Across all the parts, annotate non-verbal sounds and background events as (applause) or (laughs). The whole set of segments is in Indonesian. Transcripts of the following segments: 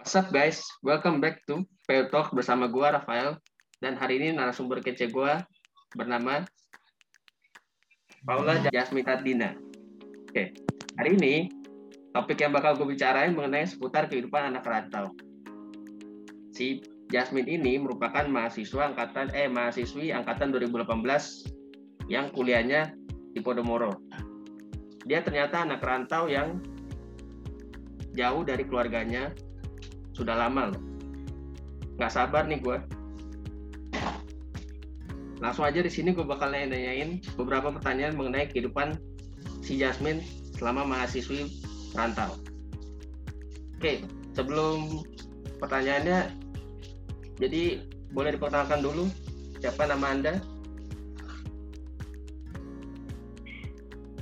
What's up guys? Welcome back to PO Talk bersama gua Rafael dan hari ini narasumber kece gua bernama Paula Jasmine Tadina. Oke, hari ini topik yang bakal gue bicarain mengenai seputar kehidupan anak rantau. Si Jasmine ini merupakan mahasiswa angkatan eh mahasiswi angkatan 2018 yang kuliahnya di Podomoro. Dia ternyata anak rantau yang jauh dari keluarganya sudah lama loh. Nggak sabar nih gue. Langsung aja di sini gue bakal nanyain beberapa pertanyaan mengenai kehidupan si Jasmine selama mahasiswi rantau. Oke, sebelum pertanyaannya, jadi boleh diperkenalkan dulu siapa nama anda?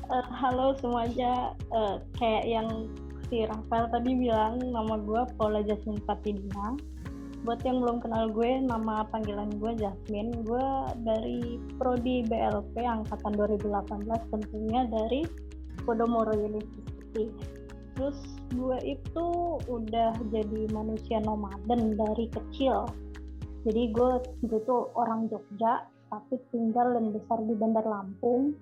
Uh, halo semuanya, uh, kayak yang si Rafael tadi bilang nama gue Paula Jasmine Fatidina buat yang belum kenal gue nama panggilan gue Jasmine. Gue dari prodi BLP angkatan 2018 tentunya dari Podomoro University. Terus gue itu udah jadi manusia nomaden dari kecil. Jadi gue gue tuh orang Jogja tapi tinggal dan besar di Bandar Lampung.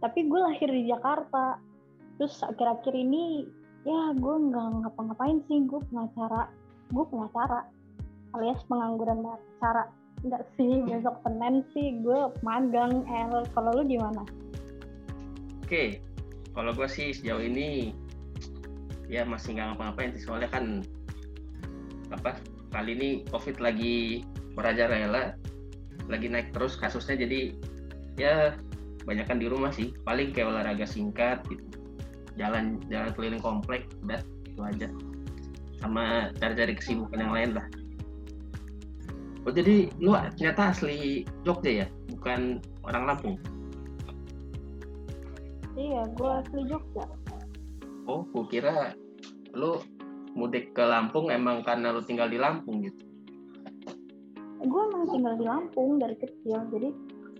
Tapi gue lahir di Jakarta. Terus akhir-akhir ini ya gue nggak ngapa-ngapain sih gue pengacara gue pengacara alias pengangguran pengacara enggak sih besok Senin sih gue magang El. Kalau lu gimana? Oke kalau gue sih sejauh ini ya masih nggak ngapa-ngapain sih. Soalnya kan apa kali ini COVID lagi merajalela lagi naik terus kasusnya jadi ya banyakkan di rumah sih. Paling kayak olahraga singkat gitu jalan jalan keliling komplek udah itu aja. Sama cari-cari kesibukan yang lain lah. Oh jadi lu ternyata asli Jogja ya? Bukan orang Lampung? Iya gue asli Jogja. Oh gue kira lu mudik ke Lampung emang karena lu tinggal di Lampung gitu? Gue emang tinggal di Lampung dari kecil jadi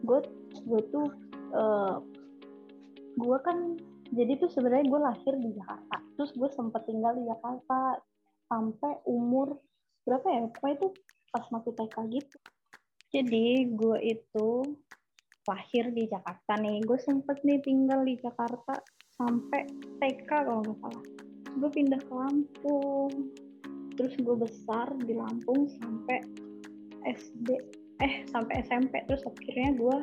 gue gue tuh uh, gue kan jadi tuh sebenarnya gue lahir di Jakarta. Terus gue sempet tinggal di Jakarta sampai umur berapa ya? Pokoknya itu pas masih TK gitu. Jadi gue itu lahir di Jakarta nih. Gue sempet nih tinggal di Jakarta sampai TK kalau nggak salah. Gue pindah ke Lampung. Terus gue besar di Lampung sampai SD eh sampai SMP terus akhirnya gue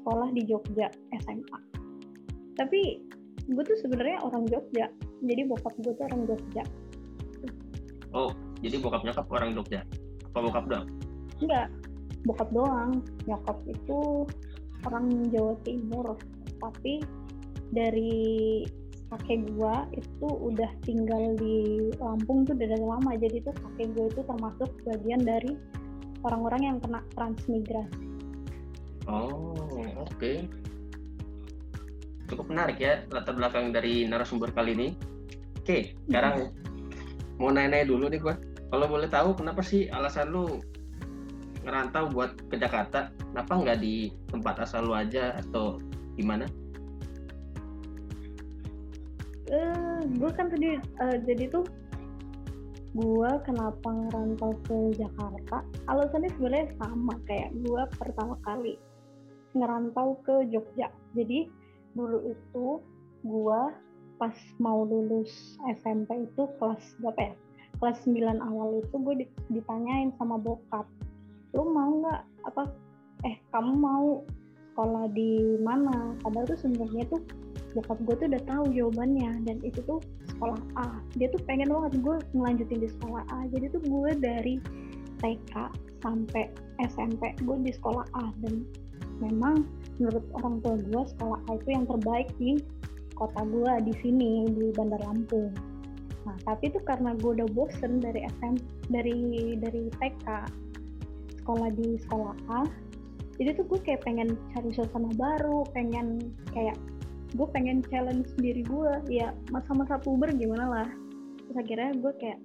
sekolah di Jogja SMA tapi gue tuh sebenarnya orang Jogja. Jadi bokap gue tuh orang Jogja. Oh jadi bokap nyokap orang Jogja? Apa bokap doang? Enggak. Bokap doang. Nyokap itu orang Jawa Timur. Tapi dari kakek gue itu udah tinggal di Lampung tuh dari lama. Jadi tuh kakek gue itu termasuk bagian dari orang-orang yang kena transmigrasi. Oh oke. okay cukup menarik ya latar belakang dari narasumber kali ini. Oke, sekarang hmm. mau nanya dulu nih gua. Kalau boleh tahu kenapa sih alasan lu ngerantau buat ke Jakarta? Kenapa nggak di tempat asal lu aja atau gimana? Uh, eh, gue kan tadi uh, jadi tuh gue kenapa ngerantau ke Jakarta alasannya sebenarnya sama kayak gue pertama kali ngerantau ke Jogja jadi dulu itu gua pas mau lulus SMP itu kelas berapa ya? Kelas 9 awal itu gue ditanyain sama bokap lu mau nggak? Apa eh kamu mau sekolah di mana? Padahal tuh sebenarnya tuh bokap gue tuh udah tahu jawabannya dan itu tuh sekolah A. Dia tuh pengen banget gue ngelanjutin di sekolah A. Jadi tuh gue dari TK sampai SMP gue di sekolah A dan memang menurut orang tua gue sekolah A itu yang terbaik di kota gue di sini di Bandar Lampung. Nah tapi itu karena gue udah bosen dari SM dari dari TK sekolah di sekolah A, jadi tuh gue kayak pengen cari suasana baru, pengen kayak gue pengen challenge diri gue ya masa-masa puber gimana lah. Terus akhirnya gue kayak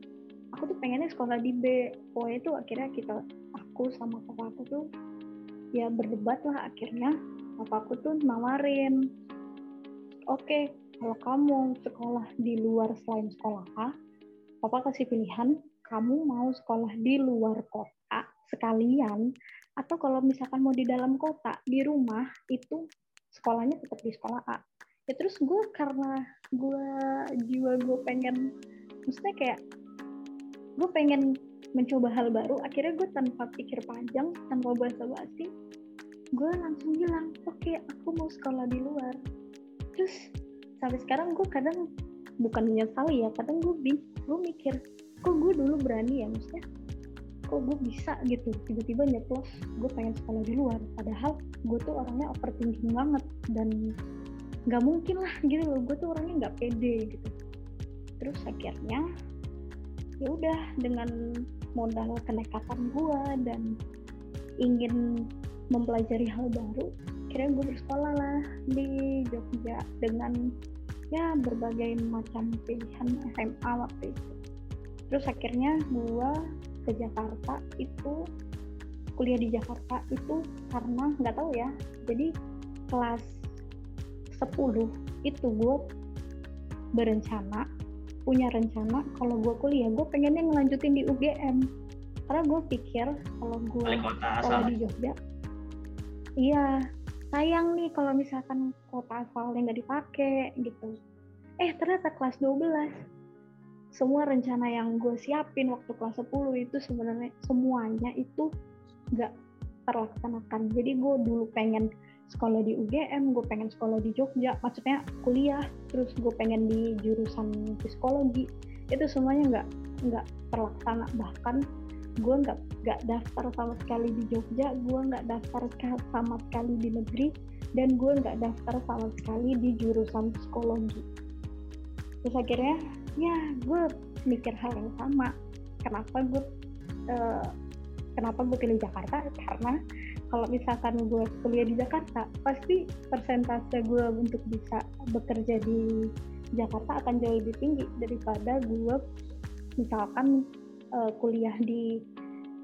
aku tuh pengennya sekolah di B. Pokoknya itu akhirnya kita aku sama kakak aku tuh ya berdebat lah. Akhirnya papaku tuh nawarin oke okay, kalau kamu sekolah di luar selain sekolah A papa kasih pilihan kamu mau sekolah di luar kota sekalian atau kalau misalkan mau di dalam kota di rumah itu sekolahnya tetap di sekolah A. Ya terus gue karena gue jiwa gue pengen maksudnya kayak gue pengen mencoba hal baru akhirnya gue tanpa pikir panjang tanpa basa-basi gue langsung bilang oke okay, aku mau sekolah di luar. Terus sampai sekarang gue kadang bukan menyesal ya kadang gue gue mikir kok gue dulu berani ya maksudnya? Kok gue bisa gitu? Tiba-tiba nyeplos gue pengen sekolah di luar. Padahal gue tuh orangnya overthinking banget dan nggak mungkin lah gitu loh. Gue tuh orangnya nggak pede gitu. Terus akhirnya ya udah dengan modal kenekatan gue dan ingin mempelajari hal baru akhirnya gue bersekolah lah di Jogja dengan ya berbagai macam pilihan SMA waktu itu. Terus akhirnya gue ke Jakarta itu kuliah di Jakarta itu karena nggak tahu ya jadi kelas 10 itu gue berencana punya rencana kalau gue kuliah gue pengennya ngelanjutin di UGM karena gue pikir kalau gue sekolah di Jogja iya sayang nih kalau misalkan kota asalnya nggak dipakai gitu. Eh ternyata kelas 12 semua rencana yang gue siapin waktu kelas 10 itu sebenarnya semuanya itu nggak terlaksanakan. Jadi gue dulu pengen sekolah di UGM, gue pengen sekolah di Jogja, maksudnya kuliah, terus gue pengen di jurusan psikologi, itu semuanya nggak nggak terlaksana. Bahkan gue nggak nggak daftar sama sekali di Jogja, gue nggak daftar sama sekali di negeri, dan gue nggak daftar sama sekali di jurusan psikologi. Terus akhirnya ya gue mikir hal yang sama, kenapa gue uh, kenapa gue pilih Jakarta? Karena kalau misalkan gue kuliah di Jakarta pasti persentase gue untuk bisa bekerja di Jakarta akan jauh lebih tinggi daripada gue misalkan uh, kuliah di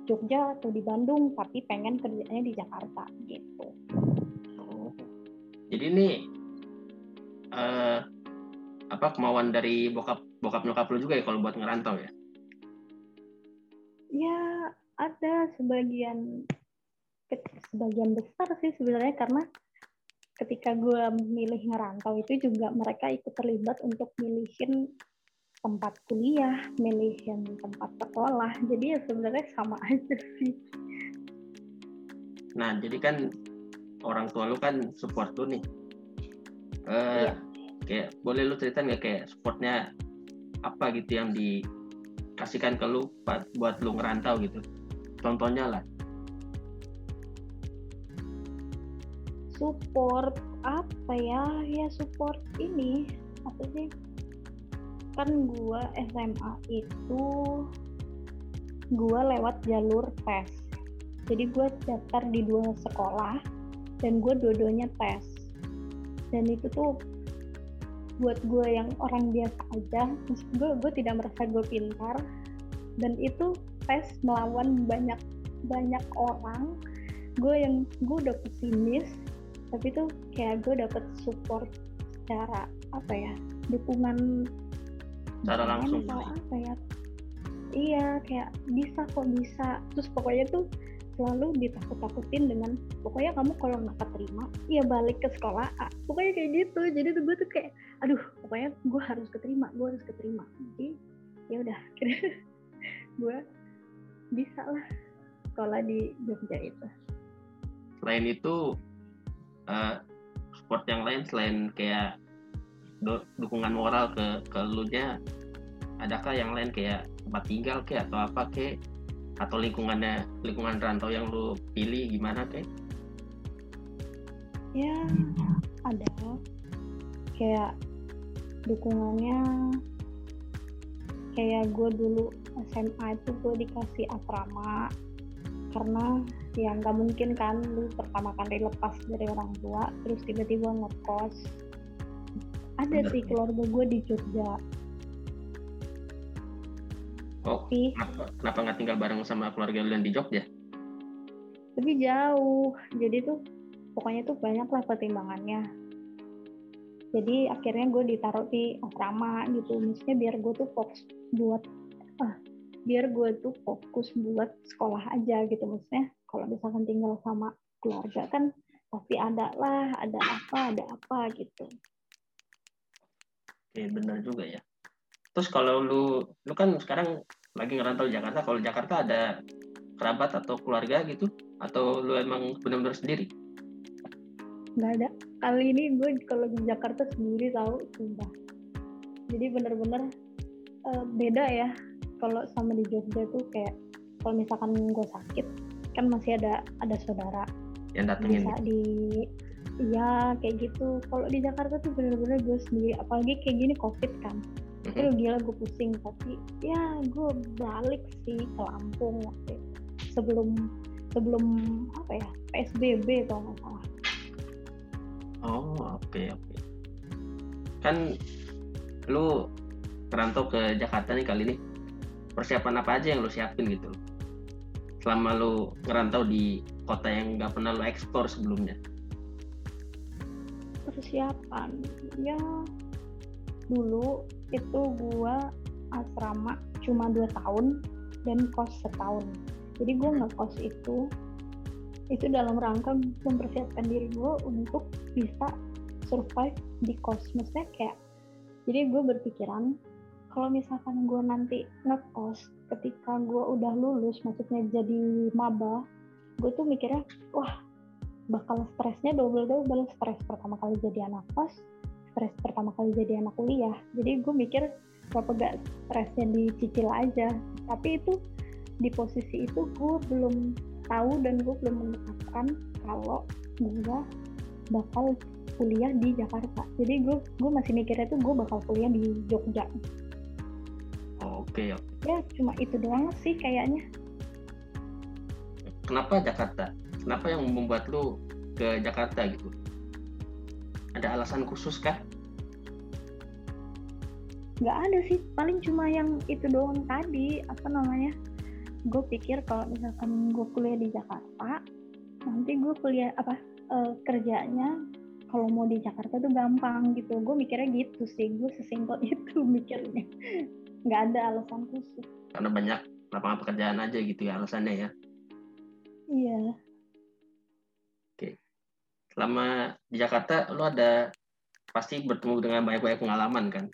Jogja atau di Bandung tapi pengen kerjanya di Jakarta gitu. Oh. Jadi ini uh, apa kemauan dari bokap bokap nyokap lu juga ya kalau buat ngerantau ya? Ya ada sebagian sebagian besar sih sebenarnya karena ketika gue milih ngerantau itu juga mereka ikut terlibat untuk milihin tempat kuliah, milihin tempat sekolah. Jadi ya sebenarnya sama (laughs) aja sih. Nah, jadi kan orang tua lu kan support lu nih. Uh, iya. Kayak boleh lu cerita nggak kayak supportnya apa gitu yang dikasihkan ke lu buat lu ngerantau gitu? Contohnya lah. Support apa ya? Ya support ini apa sih? Kan gua SMA itu gua lewat jalur tes. Jadi gua daftar di dua sekolah dan gue dua-duanya tes. Dan itu tuh buat gue yang orang biasa aja gue gue tidak merasa gue pintar. Dan itu tes melawan banyak banyak orang. Gue yang gue udah pesimis tapi tuh kayak gue dapet support secara apa ya dukungan secara langsung. apa ya. Iya kayak bisa kok bisa. Terus pokoknya tuh selalu ditakut-takutin dengan pokoknya kamu kalau nggak keterima iya balik ke sekolah A. pokoknya kayak gitu. Jadi tuh gue tuh kayak aduh pokoknya gue harus keterima gue harus keterima. Jadi ya udah (laughs) kira gue bisa lah sekolah di Jogja itu. Selain itu uh, sport yang lain selain kayak du dukungan moral ke ke lu nya adakah yang lain kayak tempat tinggal kayak atau apa kayak atau lingkungannya lingkungan rantau yang lu pilih gimana kayak ya ada. Kayak dukungannya kayak gue dulu SMA itu gue dikasih asrama. Karena ya nggak mungkin kan lu pertama kali lepas dari orang tua terus tiba-tiba ngekos ada Bener. sih keluarga gue di Jogja Oh, tapi, kenapa nggak tinggal bareng sama keluarga lu yang di Jogja? Tapi jauh, jadi tuh pokoknya tuh banyak lah pertimbangannya. Jadi akhirnya gue ditaruh di asrama gitu, maksudnya biar gue tuh fokus buat ah, biar gue tuh fokus buat sekolah aja gitu maksudnya kalau misalkan tinggal sama keluarga kan pasti ada lah ada apa ada apa gitu. Oke benar juga ya. Terus kalau lu lu kan sekarang lagi ngerantau Jakarta kalau Jakarta ada kerabat atau keluarga gitu? Atau lu emang benar-benar sendiri? Nggak ada. Kali ini gue kalau di Jakarta sendiri tahu sumpah. Jadi bener-bener uh, beda ya. Kalau sama di Jogja tuh kayak kalau misalkan gue sakit kan masih ada ada saudara yang datengin bisa di iya kayak gitu kalau di Jakarta tuh bener-bener gue sendiri apalagi kayak gini covid kan mm-hmm. itu gila gue pusing tapi ya gue balik sih ke Lampung waktu itu. sebelum sebelum apa ya PSBB atau nggak salah oh oke okay, oke okay. kan lu merantau ke Jakarta nih kali ini persiapan apa aja yang lo siapin gitu selama lo ngerantau di kota yang nggak pernah lo eksplor sebelumnya? Persiapan. Ya dulu itu gua asrama cuma dua tahun dan kos setahun. Jadi gue nggak kos itu itu dalam rangka mempersiapkan diri gue untuk bisa survive di kos. Maksudnya kayak jadi gue berpikiran kalau misalkan gue nanti ngekos ketika gue udah lulus maksudnya jadi maba gue tuh mikirnya wah bakal stresnya double double stres pertama kali jadi anak kos stres pertama kali jadi anak kuliah. Jadi gue mikir berapa gak stresnya dicicil aja? Tapi itu di posisi itu gue belum tahu dan gue belum menetapkan kalau gue bakal kuliah di Jakarta. Jadi gue gue masih mikirnya tuh gue bakal kuliah di Jogja Oke, okay. Ya, cuma itu doang sih kayaknya. Kenapa Jakarta? Kenapa yang membuat lu ke Jakarta gitu? Ada alasan khusus kah? Gak ada sih, paling cuma yang itu doang tadi, apa namanya? Gue pikir kalau misalkan gue kuliah di Jakarta, nanti gue kuliah apa uh, kerjanya kalau mau di Jakarta tuh gampang gitu. Gue mikirnya gitu sih, gue sesimpel (laughs) itu mikirnya nggak ada alasan khusus karena banyak lapangan pekerjaan aja gitu ya alasannya ya. Iya. Oke. Selama di Jakarta lo ada pasti bertemu dengan banyak-banyak pengalaman kan?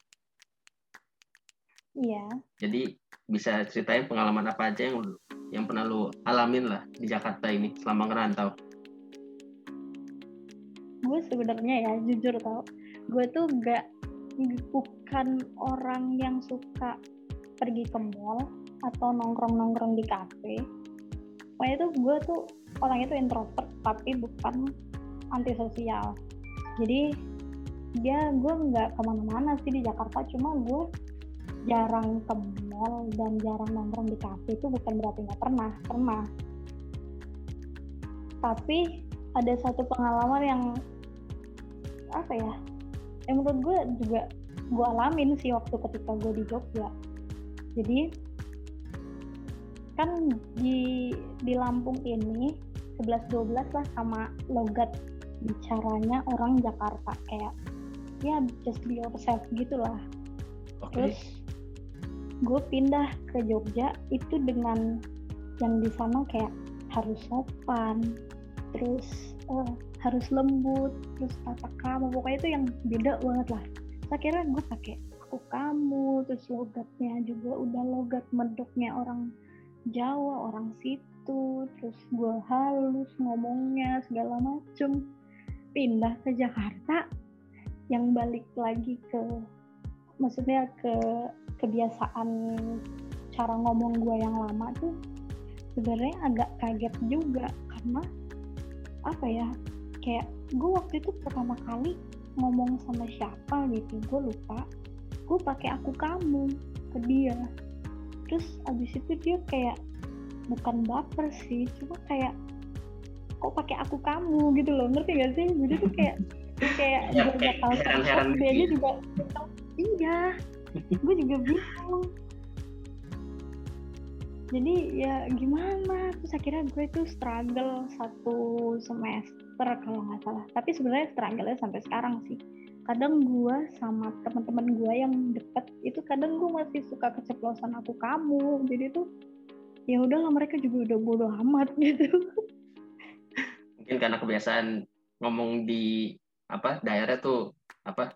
Iya. Jadi bisa ceritain pengalaman apa aja yang yang pernah lo alamin lah di Jakarta ini selama ngerantau? Gue sebenarnya ya jujur tau. Gue tuh gak bukan orang yang suka pergi ke mall atau nongkrong-nongkrong di kafe. Pokoknya itu gue tuh orang itu introvert tapi bukan antisosial. Jadi dia gue nggak ke mana-mana sih di Jakarta, cuma gue jarang ke mall dan jarang nongkrong di kafe itu bukan berarti nggak pernah, pernah. Tapi ada satu pengalaman yang apa ya yang menurut gue juga gue alamin sih waktu ketika gue di Jogja. Jadi kan di di Lampung ini 11-12 lah sama logat bicaranya orang Jakarta. Kayak ya just be yourself gitulah okay. terus gue pindah ke Jogja itu dengan yang di sana kayak harus sopan terus uh, harus lembut terus tata kamu. Pokoknya itu yang beda banget lah. Saya kira gue pakai aku kamu terus logatnya juga udah logat medoknya orang Jawa orang situ terus gue halus ngomongnya segala macem. Pindah ke Jakarta yang balik lagi ke maksudnya ke kebiasaan cara ngomong gue yang lama tuh sebenarnya agak kaget juga karena apa ya kayak gue waktu itu pertama kali ngomong sama siapa gitu gue lupa. Gue pakai aku kamu ke dia. Terus abis itu dia kayak bukan baper sih cuma kayak kok pakai aku kamu? gitu loh ngerti gak sih? Jadi tuh kayak (laughs) kayak ya, gue gak tahu dia gitu. juga iya gue juga bingung. Jadi ya gimana? Terus akhirnya gue itu struggle satu semester kalau nggak salah tapi sebenarnya struggle sampai sekarang sih kadang gue sama teman-teman gue yang deket itu kadang gue masih suka keceplosan aku kamu jadi tuh ya udahlah mereka juga udah bodoh amat (laughs) gitu mungkin karena kebiasaan ngomong di apa daerah tuh apa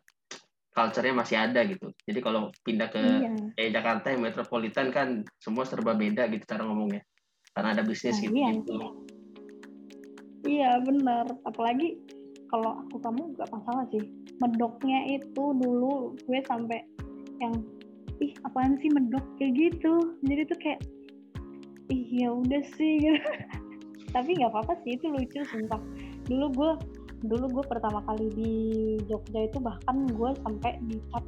culture-nya masih ada gitu. Jadi kalau pindah ke iya. eh, Jakarta yang metropolitan kan semua serba beda gitu cara ngomongnya. Karena ada bisnis nah, gitu. Iya, gitu. Iya benar. Apalagi kalau aku kamu gak masalah sih. Medoknya itu dulu gue sampai yang ih apaan sih medok kayak gitu. Jadi tuh kayak ih ya udah sih. (laughs) Tapi nggak apa-apa sih itu lucu sumpah. Dulu gue dulu gue pertama kali di Jogja itu bahkan gue sampai dicap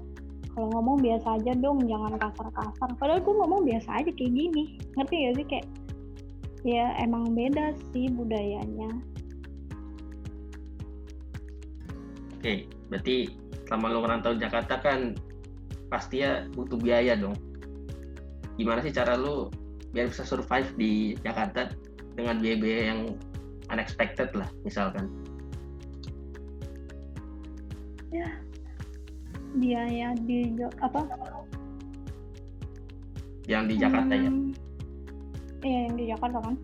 kalau ngomong biasa aja dong jangan kasar-kasar padahal gue ngomong biasa aja kayak gini ngerti gak sih kayak ya emang beda sih budayanya. Oke berarti selama lo merantau Jakarta kan pasti ya butuh biaya dong. Gimana sih cara lo biar bisa survive di Jakarta dengan biaya-biaya yang unexpected lah misalkan? Ya biaya di apa? Yang di Jakarta ya? hmm, ya iya yang di Jakarta kan?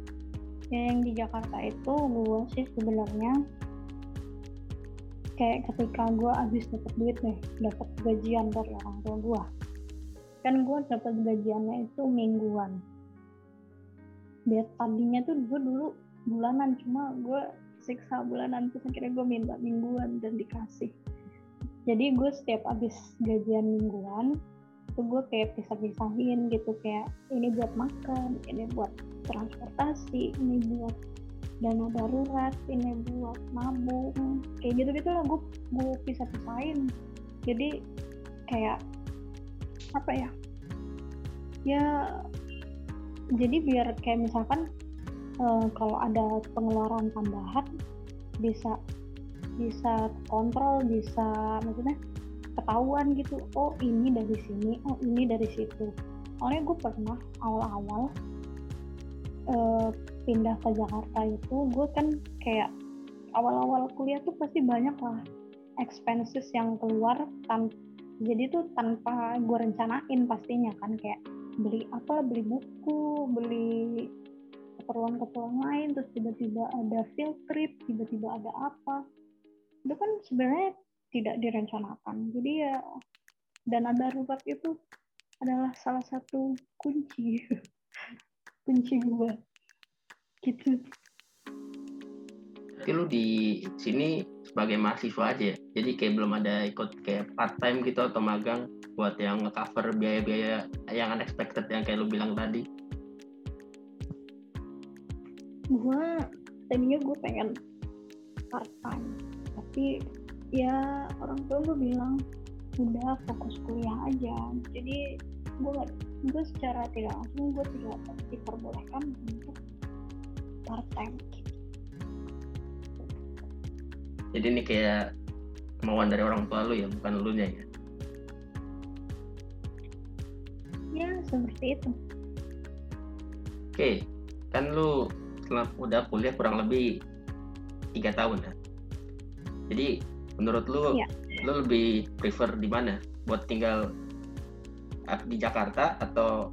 Ya yang di Jakarta itu gue sih sebenarnya kayak ketika gue habis dapat duit nih dapat gajian dari orang tua gue kan gue dapat gajiannya itu mingguan. Biar tadinya tuh gue dulu bulanan cuma gue siksa bulanan terus akhirnya gue minta mingguan dan dikasih. Jadi gue setiap abis gajian mingguan itu gue kayak pisah-pisahin gitu kayak ini buat makan ini buat transportasi ini buat dana darurat ini buat nabung kayak gitu gitu lah gue gue pisah-pisahin. Jadi kayak apa ya ya jadi biar kayak misalkan uh, kalau ada pengeluaran tambahan bisa bisa kontrol bisa maksudnya ketahuan gitu oh ini dari sini oh ini dari situ. Soalnya gue pernah awal-awal uh, pindah ke Jakarta itu gue kan kayak awal-awal kuliah tuh pasti banyak lah expenses yang keluar tan jadi tuh tanpa gue rencanain pastinya kan kayak beli apa beli buku beli keperluan-keperluan lain terus tiba-tiba ada field trip tiba-tiba ada apa. Itu kan sebenarnya tidak direncanakan. Jadi ya dana darurat itu adalah salah satu kunci. (laughs) Kunci gua. Gitu. Tapi lu di sini sebagai mahasiswa aja ya? jadi kayak belum ada ikut kayak part time gitu atau magang buat yang nge-cover biaya-biaya yang unexpected yang kayak lu bilang tadi? Gua tadinya gue pengen part time tapi ya orang tua gue bilang udah fokus kuliah aja. Jadi gue gak gue secara tidak langsung gue tidak diperbolehkan untuk part time jadi ini kayak kemauan dari orang tua lu ya bukan lu nya ya? Ya seperti itu. Oke kan lu setelah udah kuliah kurang lebih tiga tahun ya? Jadi menurut lu ya. lu lebih prefer di mana? Buat tinggal di Jakarta atau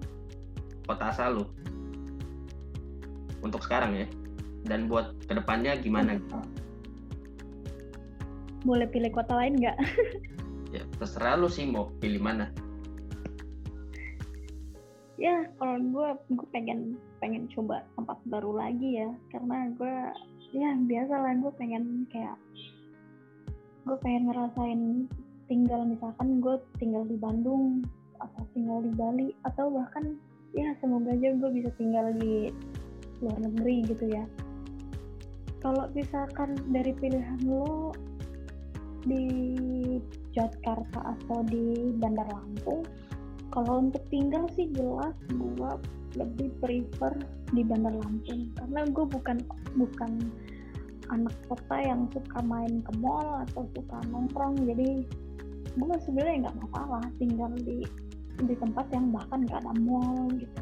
kota asal lu? Untuk sekarang ya? Dan buat ke depannya gimana? Boleh pilih kota lain nggak? (laughs) Ya terserah lu sih mau pilih mana. Ya kalau gue gue pengen pengen coba tempat baru lagi ya. Karena gue ya biasa lah gue pengen kayak gue pengen ngerasain tinggal misalkan gue tinggal di Bandung atau tinggal di Bali atau bahkan ya semoga aja gue bisa tinggal di luar negeri gitu ya. Kalau misalkan dari pilihan lo di Jakarta atau di Bandar Lampung kalau untuk tinggal sih jelas gue lebih prefer di Bandar Lampung. Karena gue bukan bukan anak kota yang suka main ke mall atau suka nongkrong. Jadi gue sebenarnya nggak masalah tinggal di di tempat yang bahkan nggak ada mall gitu.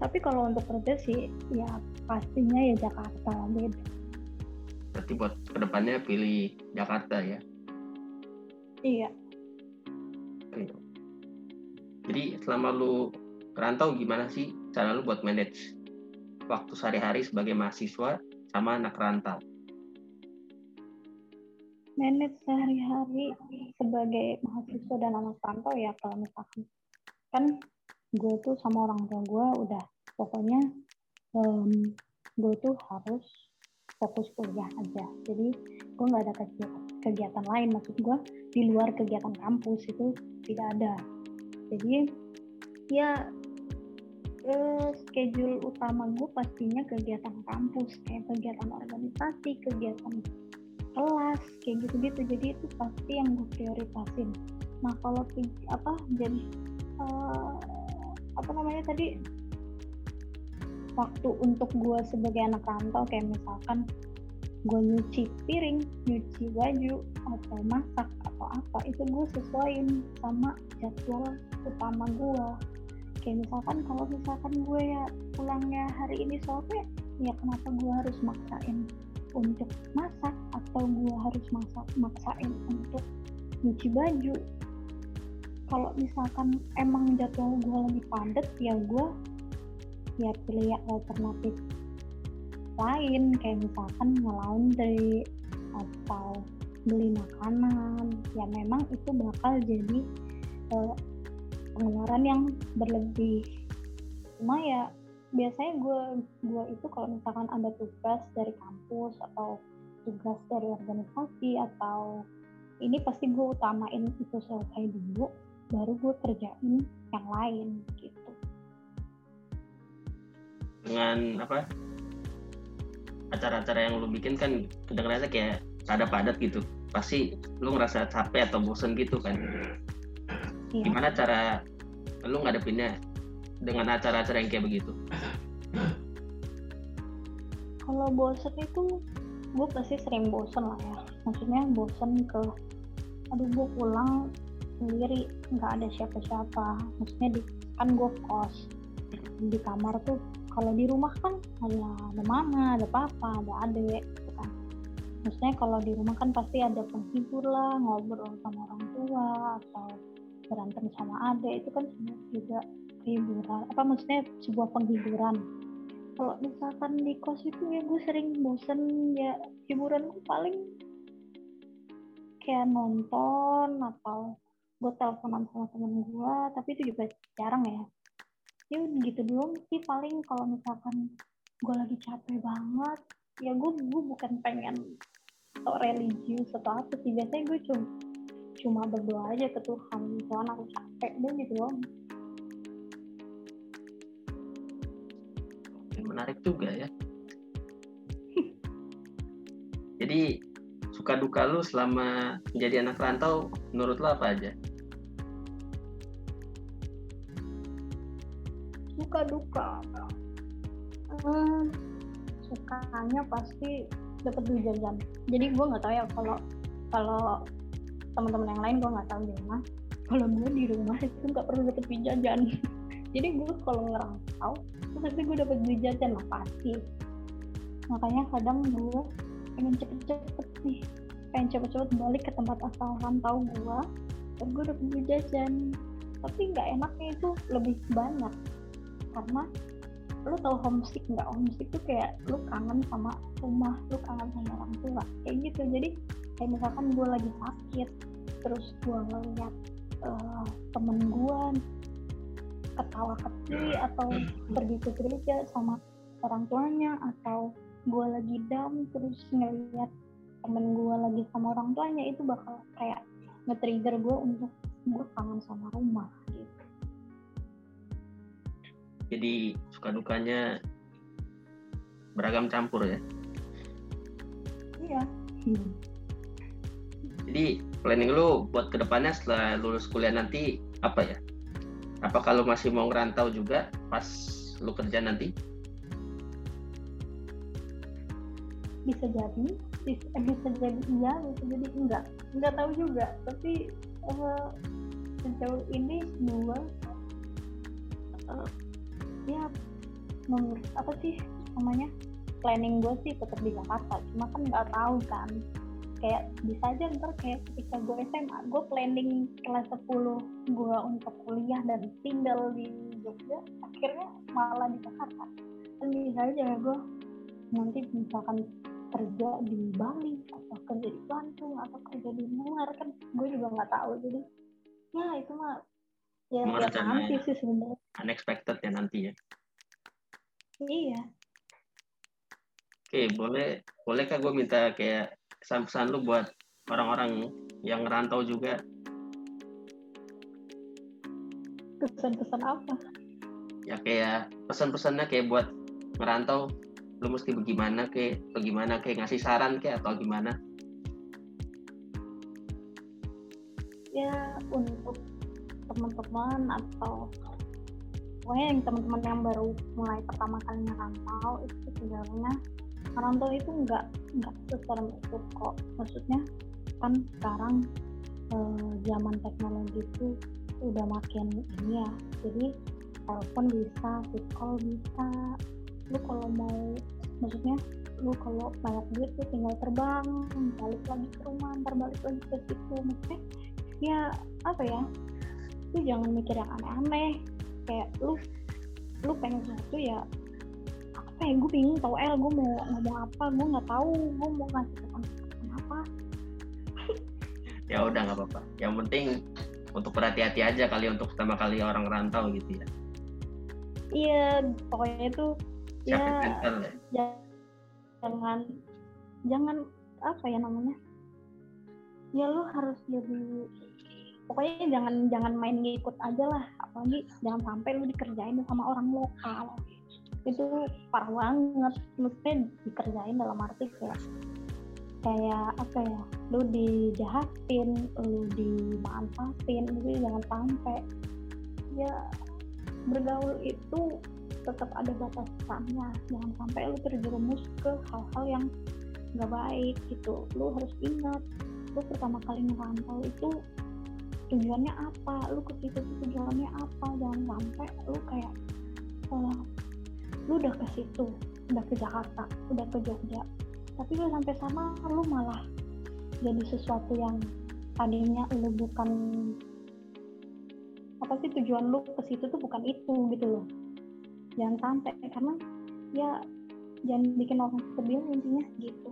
Tapi kalau untuk kerja sih ya pastinya ya Jakarta beda berarti buat ke depannya pilih Jakarta ya? Iya. Jadi selama lu rantau gimana sih cara lu buat manage waktu sehari-hari sebagai mahasiswa sama anak rantau. Manage sehari-hari sebagai mahasiswa dan anak rantau ya kalau misalkan. Kan gue tuh sama orang tua gue udah pokoknya um, gue tuh harus fokus kuliah aja. Jadi gue nggak ada kegiatan, kegiatan lain. Maksud gue di luar kegiatan kampus itu tidak ada. Jadi ya eh, schedule utama gue pastinya kegiatan kampus kayak kegiatan organisasi kegiatan kelas kayak gitu-gitu. Jadi itu pasti yang gue prioritasin. Nah kalau apa jadi uh, apa namanya tadi? Waktu untuk gue sebagai anak rantau kayak misalkan gue nyuci piring, nyuci baju, atau masak atau apa itu gue sesuaiin sama jadwal utama gue kayak misalkan kalau misalkan gue ya pulangnya hari ini sore ya kenapa gue harus maksain untuk masak atau gue harus masak maksain untuk nyuci baju? Kalau misalkan emang jadwal gue lagi padat ya gue ya pilih alternatif lain. Kayak misalkan ngelaundry atau beli makanan. Ya memang itu bakal jadi uh, pengeluaran yang berlebih. Cuma ya biasanya gue gue itu kalau misalkan ada tugas dari kampus atau tugas dari organisasi atau ini pasti gue utamain itu selesai dulu baru gue kerjain yang lain gitu. Dengan apa acara-acara yang lu bikin kan kedengarannya kayak ada padat gitu. Pasti lu ngerasa capek atau bosen gitu kan iya. gimana cara lu ngadepinnya dengan acara-acara yang kayak begitu? Kalau bosen itu gue pasti sering bosen lah ya. Maksudnya bosen ke aduh gue pulang sendiri nggak ada siapa-siapa. Maksudnya di kan gue kos di kamar tuh kalau di rumah kan ada ada mama ada papa ada adik gitu kan. Maksudnya kalau di rumah kan pasti ada penghibur lah ngobrol sama orang tua atau berantem sama adik itu kan juga hiburan. Apa maksudnya sebuah penghiburan? Kalau misalkan di kos itu ya gue sering bosen ya hiburan gue paling kayak nonton atau gue teleponan sama temen gue tapi itu juga jarang ya. Ya gitu doang sih paling kalau misalkan gue lagi capek banget ya gue gue bukan pengen atau religius atau apa sih. Biasanya gue cuma cuma berdoa aja ke Tuhan. Tuhan aku capek deh gitu doang menarik juga ya. (laughs) Jadi suka duka lu selama menjadi anak rantau menurut lo apa aja? Suka duka. Hmm, sukanya pasti dapat duit jajan jadi gue nggak tahu ya kalau kalau teman-teman yang lain gue nggak tahu gimana kalau gue di rumah itu nggak perlu dapat duit jajan. (laughs) Jadi gue kalau ngerantau itu pasti gue dapat duit jajan lah pasti. Makanya kadang gue pengen cepet-cepet nih pengen cepet-cepet balik ke tempat asal rantau gue dan gue dapat duit jajan. Tapi nggak enaknya itu lebih banyak karena lu tau homesick nggak? Homesick tuh kayak lu kangen sama rumah lu kangen sama orang tua kayak gitu. Jadi kayak misalkan gue lagi sakit terus gue ngeliat uh, temen gue ketawa keti atau pergi ke gereja sama orang tuanya atau gue lagi down terus ngeliat temen gue lagi sama orang tuanya itu bakal kayak nge-trigger gue untuk gue kangen sama rumah gitu. Jadi suka dukanya beragam campur ya? Iya jadi planning lu buat ke depannya setelah lulus kuliah nanti apa ya? Apa kalau masih mau ngerantau juga pas lu kerja nanti? Bisa jadi. Bisa, bisa jadi iya bisa jadi enggak. Enggak tahu juga. Tapi uh, sejauh ini dua uh, ya menurut apa sih namanya planning gue sih tetap di Jakarta. Cuma kan nggak tahu kan kayak bisa aja ntar kayak ketika gue SMA gue planning kelas 10 gue untuk kuliah dan tinggal di Jogja akhirnya malah di Jakarta. Kan bisa aja gue nanti misalkan kerja di Bali atau kerja di Bandung atau kerja di luar kan gue juga nggak tahu. Jadi ya itu mah ya tiap nanti sih sebenarnya. unexpected ya nanti ya. Iya. Oke boleh boleh kak gue minta kayak pesan-pesan lu buat orang-orang yang ngerantau juga? Pesan-pesan apa? Ya kayak pesan-pesannya kayak buat ngerantau lu mesti bagaimana kayak bagaimana kayak ngasih saran kayak atau gimana? Ya untuk teman-teman atau pokoknya yang teman-teman yang baru mulai pertama kali ngerantau itu sebenarnya merantau itu nggak nggak seserem itu kok. Maksudnya kan sekarang eh, zaman teknologi itu udah makin ini ya. Jadi telepon bisa fit call bisa. Lu kalau mau maksudnya lu kalau banyak duit tuh tinggal terbang balik lagi ke rumah ntar balik lagi ke situ. Maksudnya ya apa ya lu jangan mikir yang aneh-aneh. Kayak lu lu pengen sesuatu ya ya gue bingung tau El gue mau ngomong apa gue nggak tahu gue mau ngasih pesan apa. (laughs) Ya udah nggak apa-apa. Yang penting untuk berhati-hati aja kali untuk pertama kali orang rantau gitu ya. Iya pokoknya itu ya, ya jangan jangan apa ya namanya? Ya lu harus jadi pokoknya jangan jangan main ngikut aja lah. Apalagi jangan sampai lu dikerjain sama orang lokal itu parah banget. Maksudnya dikerjain dalam arti kayak kayak apa ya lu dijahatin lu dimanfaatin itu jangan sampai ya bergaul itu tetap ada batasannya. Jangan sampai lu terjerumus ke hal-hal yang nggak baik gitu. Lu harus ingat lu pertama kali ngerantau itu tujuannya apa? Lu ke situ tujuannya apa? Jangan sampai lu kayak uh, lu udah ke situ udah ke Jakarta udah ke Jogja. Tapi lu sampai sana lu malah jadi sesuatu yang tadinya lu bukan apa sih tujuan lu ke situ tuh bukan itu gitu loh. Jangan sampai karena ya jangan bikin orang sedih intinya gitu.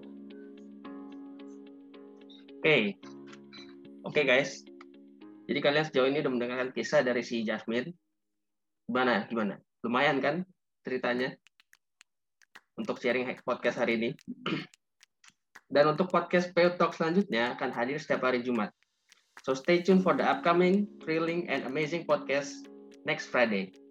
Oke. Okay. oke okay, guys. Jadi kalian sejauh ini udah mendengarkan kisah dari si Jasmine. Gimana? Gimana? Lumayan kan ceritanya untuk sharing podcast hari ini. (clears throat) Dan untuk podcast PO Talk selanjutnya akan hadir setiap hari Jumat. So stay tuned for the upcoming, thrilling, and amazing podcast next Friday.